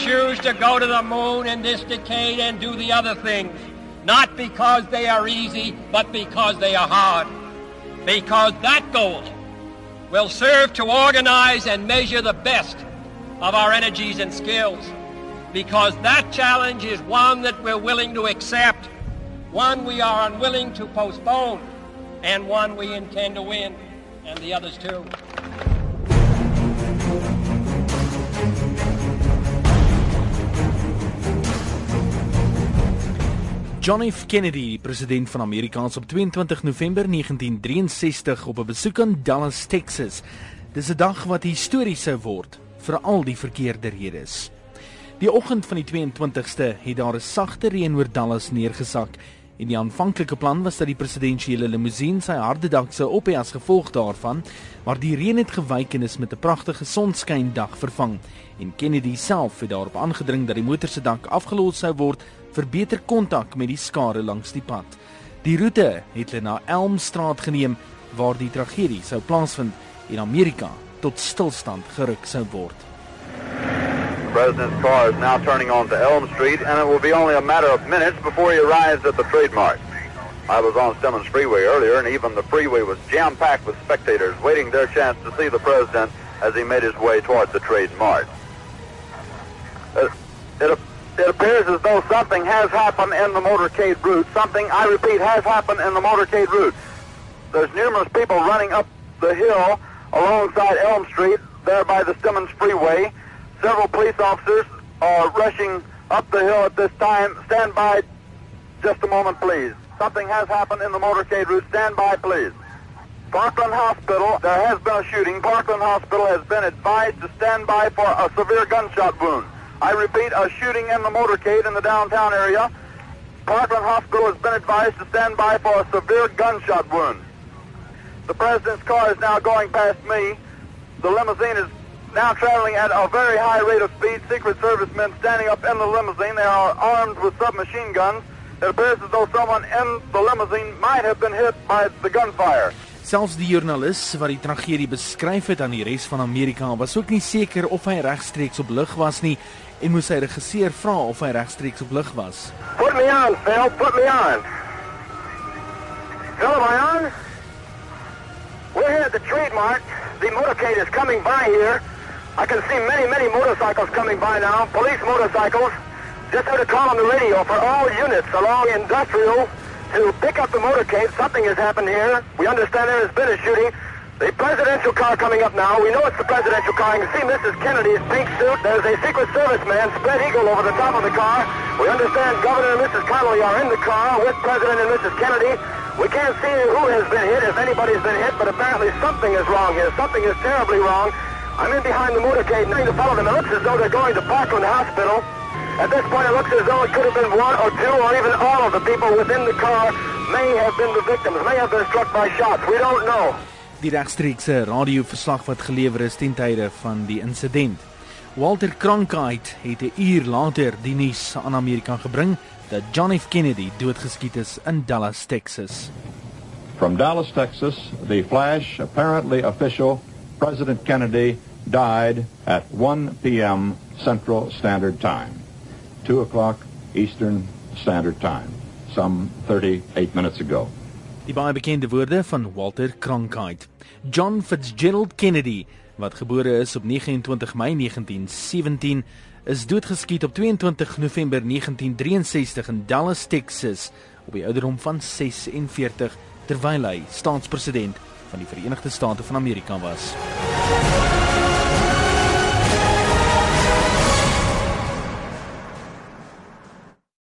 choose to go to the moon in this decade and do the other things, not because they are easy, but because they are hard. Because that goal will serve to organize and measure the best of our energies and skills. Because that challenge is one that we're willing to accept, one we are unwilling to postpone, and one we intend to win, and the others too. John F Kennedy, president van Amerika, is op 22 November 1963 op 'n besoek aan Dallas, Texas. Dis 'n dag wat histories sou word vir al die verkeerde redes. Die oggend van die 22ste het daar 'n sagte reën oor Dallas neergesak en die aanvanklike plan was dat die presidensiële limousine sy harde dak sou op hê as gevolg daarvan, maar die reën het gewyk en is met 'n pragtige sonskyn dag vervang en Kennedy self het daarop aangedring dat die motor se dak afgelos sou word vir beter kontak met die skare langs die pad. Die roete het hulle na Elmstraat geneem waar die tragedie sou plaasvind en Amerika tot stilstand geruk sou word. The president's car is now turning onto Elm Street and it will be only a matter of minutes before he arrives at the trademark. I was on Simmons Freeway earlier and even the freeway was jam-packed with spectators waiting their chance to see the president as he made his way toward the trademark. It, it it appears as though something has happened in the motorcade route. Something, I repeat, has happened in the motorcade route. There's numerous people running up the hill alongside Elm Street, there by the Stemmons Freeway. Several police officers are rushing up the hill at this time. Stand by just a moment, please. Something has happened in the motorcade route. Stand by, please. Parkland Hospital, there has been a shooting. Parkland Hospital has been advised to stand by for a severe gunshot wound. I repeat, a shooting in the motorcade in the downtown area. Parkland Hospital has been advised to stand by for a severe gunshot wound. The president's car is now going past me. The limousine is now traveling at a very high rate of speed. Secret Service men standing up in the limousine. They are armed with submachine guns. It appears as though someone in the limousine might have been hit by the gunfire. Selfs die joernalis wat die tragedie beskryf het aan die res van Amerika was ook nie seker of hy regstreeks op lug was nie en moes sy regisseur vra of hy regstreeks op lug was. Put me on, Phil. Put me on. Phil, am I on? We're here at the Trade Mart. The motorcade is coming by here. I can see many, many motorcycles coming by now. Police motorcycles. Just heard a call on the radio for all units along industrial to pick up the motorcade. Something has happened here. We understand there has been a shooting. The presidential car coming up now. We know it's the presidential car. You can see Mrs. Kennedy's pink suit. There's a Secret Service man, spread eagle, over the top of the car. We understand Governor and Mrs. Connolly are in the car with President and Mrs. Kennedy. We can't see who has been hit, if anybody's been hit, but apparently something is wrong here. Something is terribly wrong. I'm in behind the motorcade, trying to follow them. It looks as though they're going to Parkland Hospital. At this point, it looks as though it could have been one or two or even all of the people within the car may have been the victims, may have been struck by shots. We don't know. Die regstreekse radioverslag wat gelewer is ten tye van die insident. Walter Cronkite het 'n uur later die nuus aan Amerika gebring dat John F Kennedy doodgeskiet is in Dallas, Texas. From Dallas, Texas, the flash apparently official President Kennedy died at 1 p.m. Central Standard Time, 2 o'clock Eastern Standard Time, some 38 minutes ago. Die baie bekende woorde van Walter Cronkite. John Fitzgerald Kennedy, wat gebore is op 29 Mei 1917, is doodgeskiet op 22 November 1963 in Dallas, Texas, op die ouderdom van 46 terwyl hy staatspresident van die Verenigde State van Amerika was.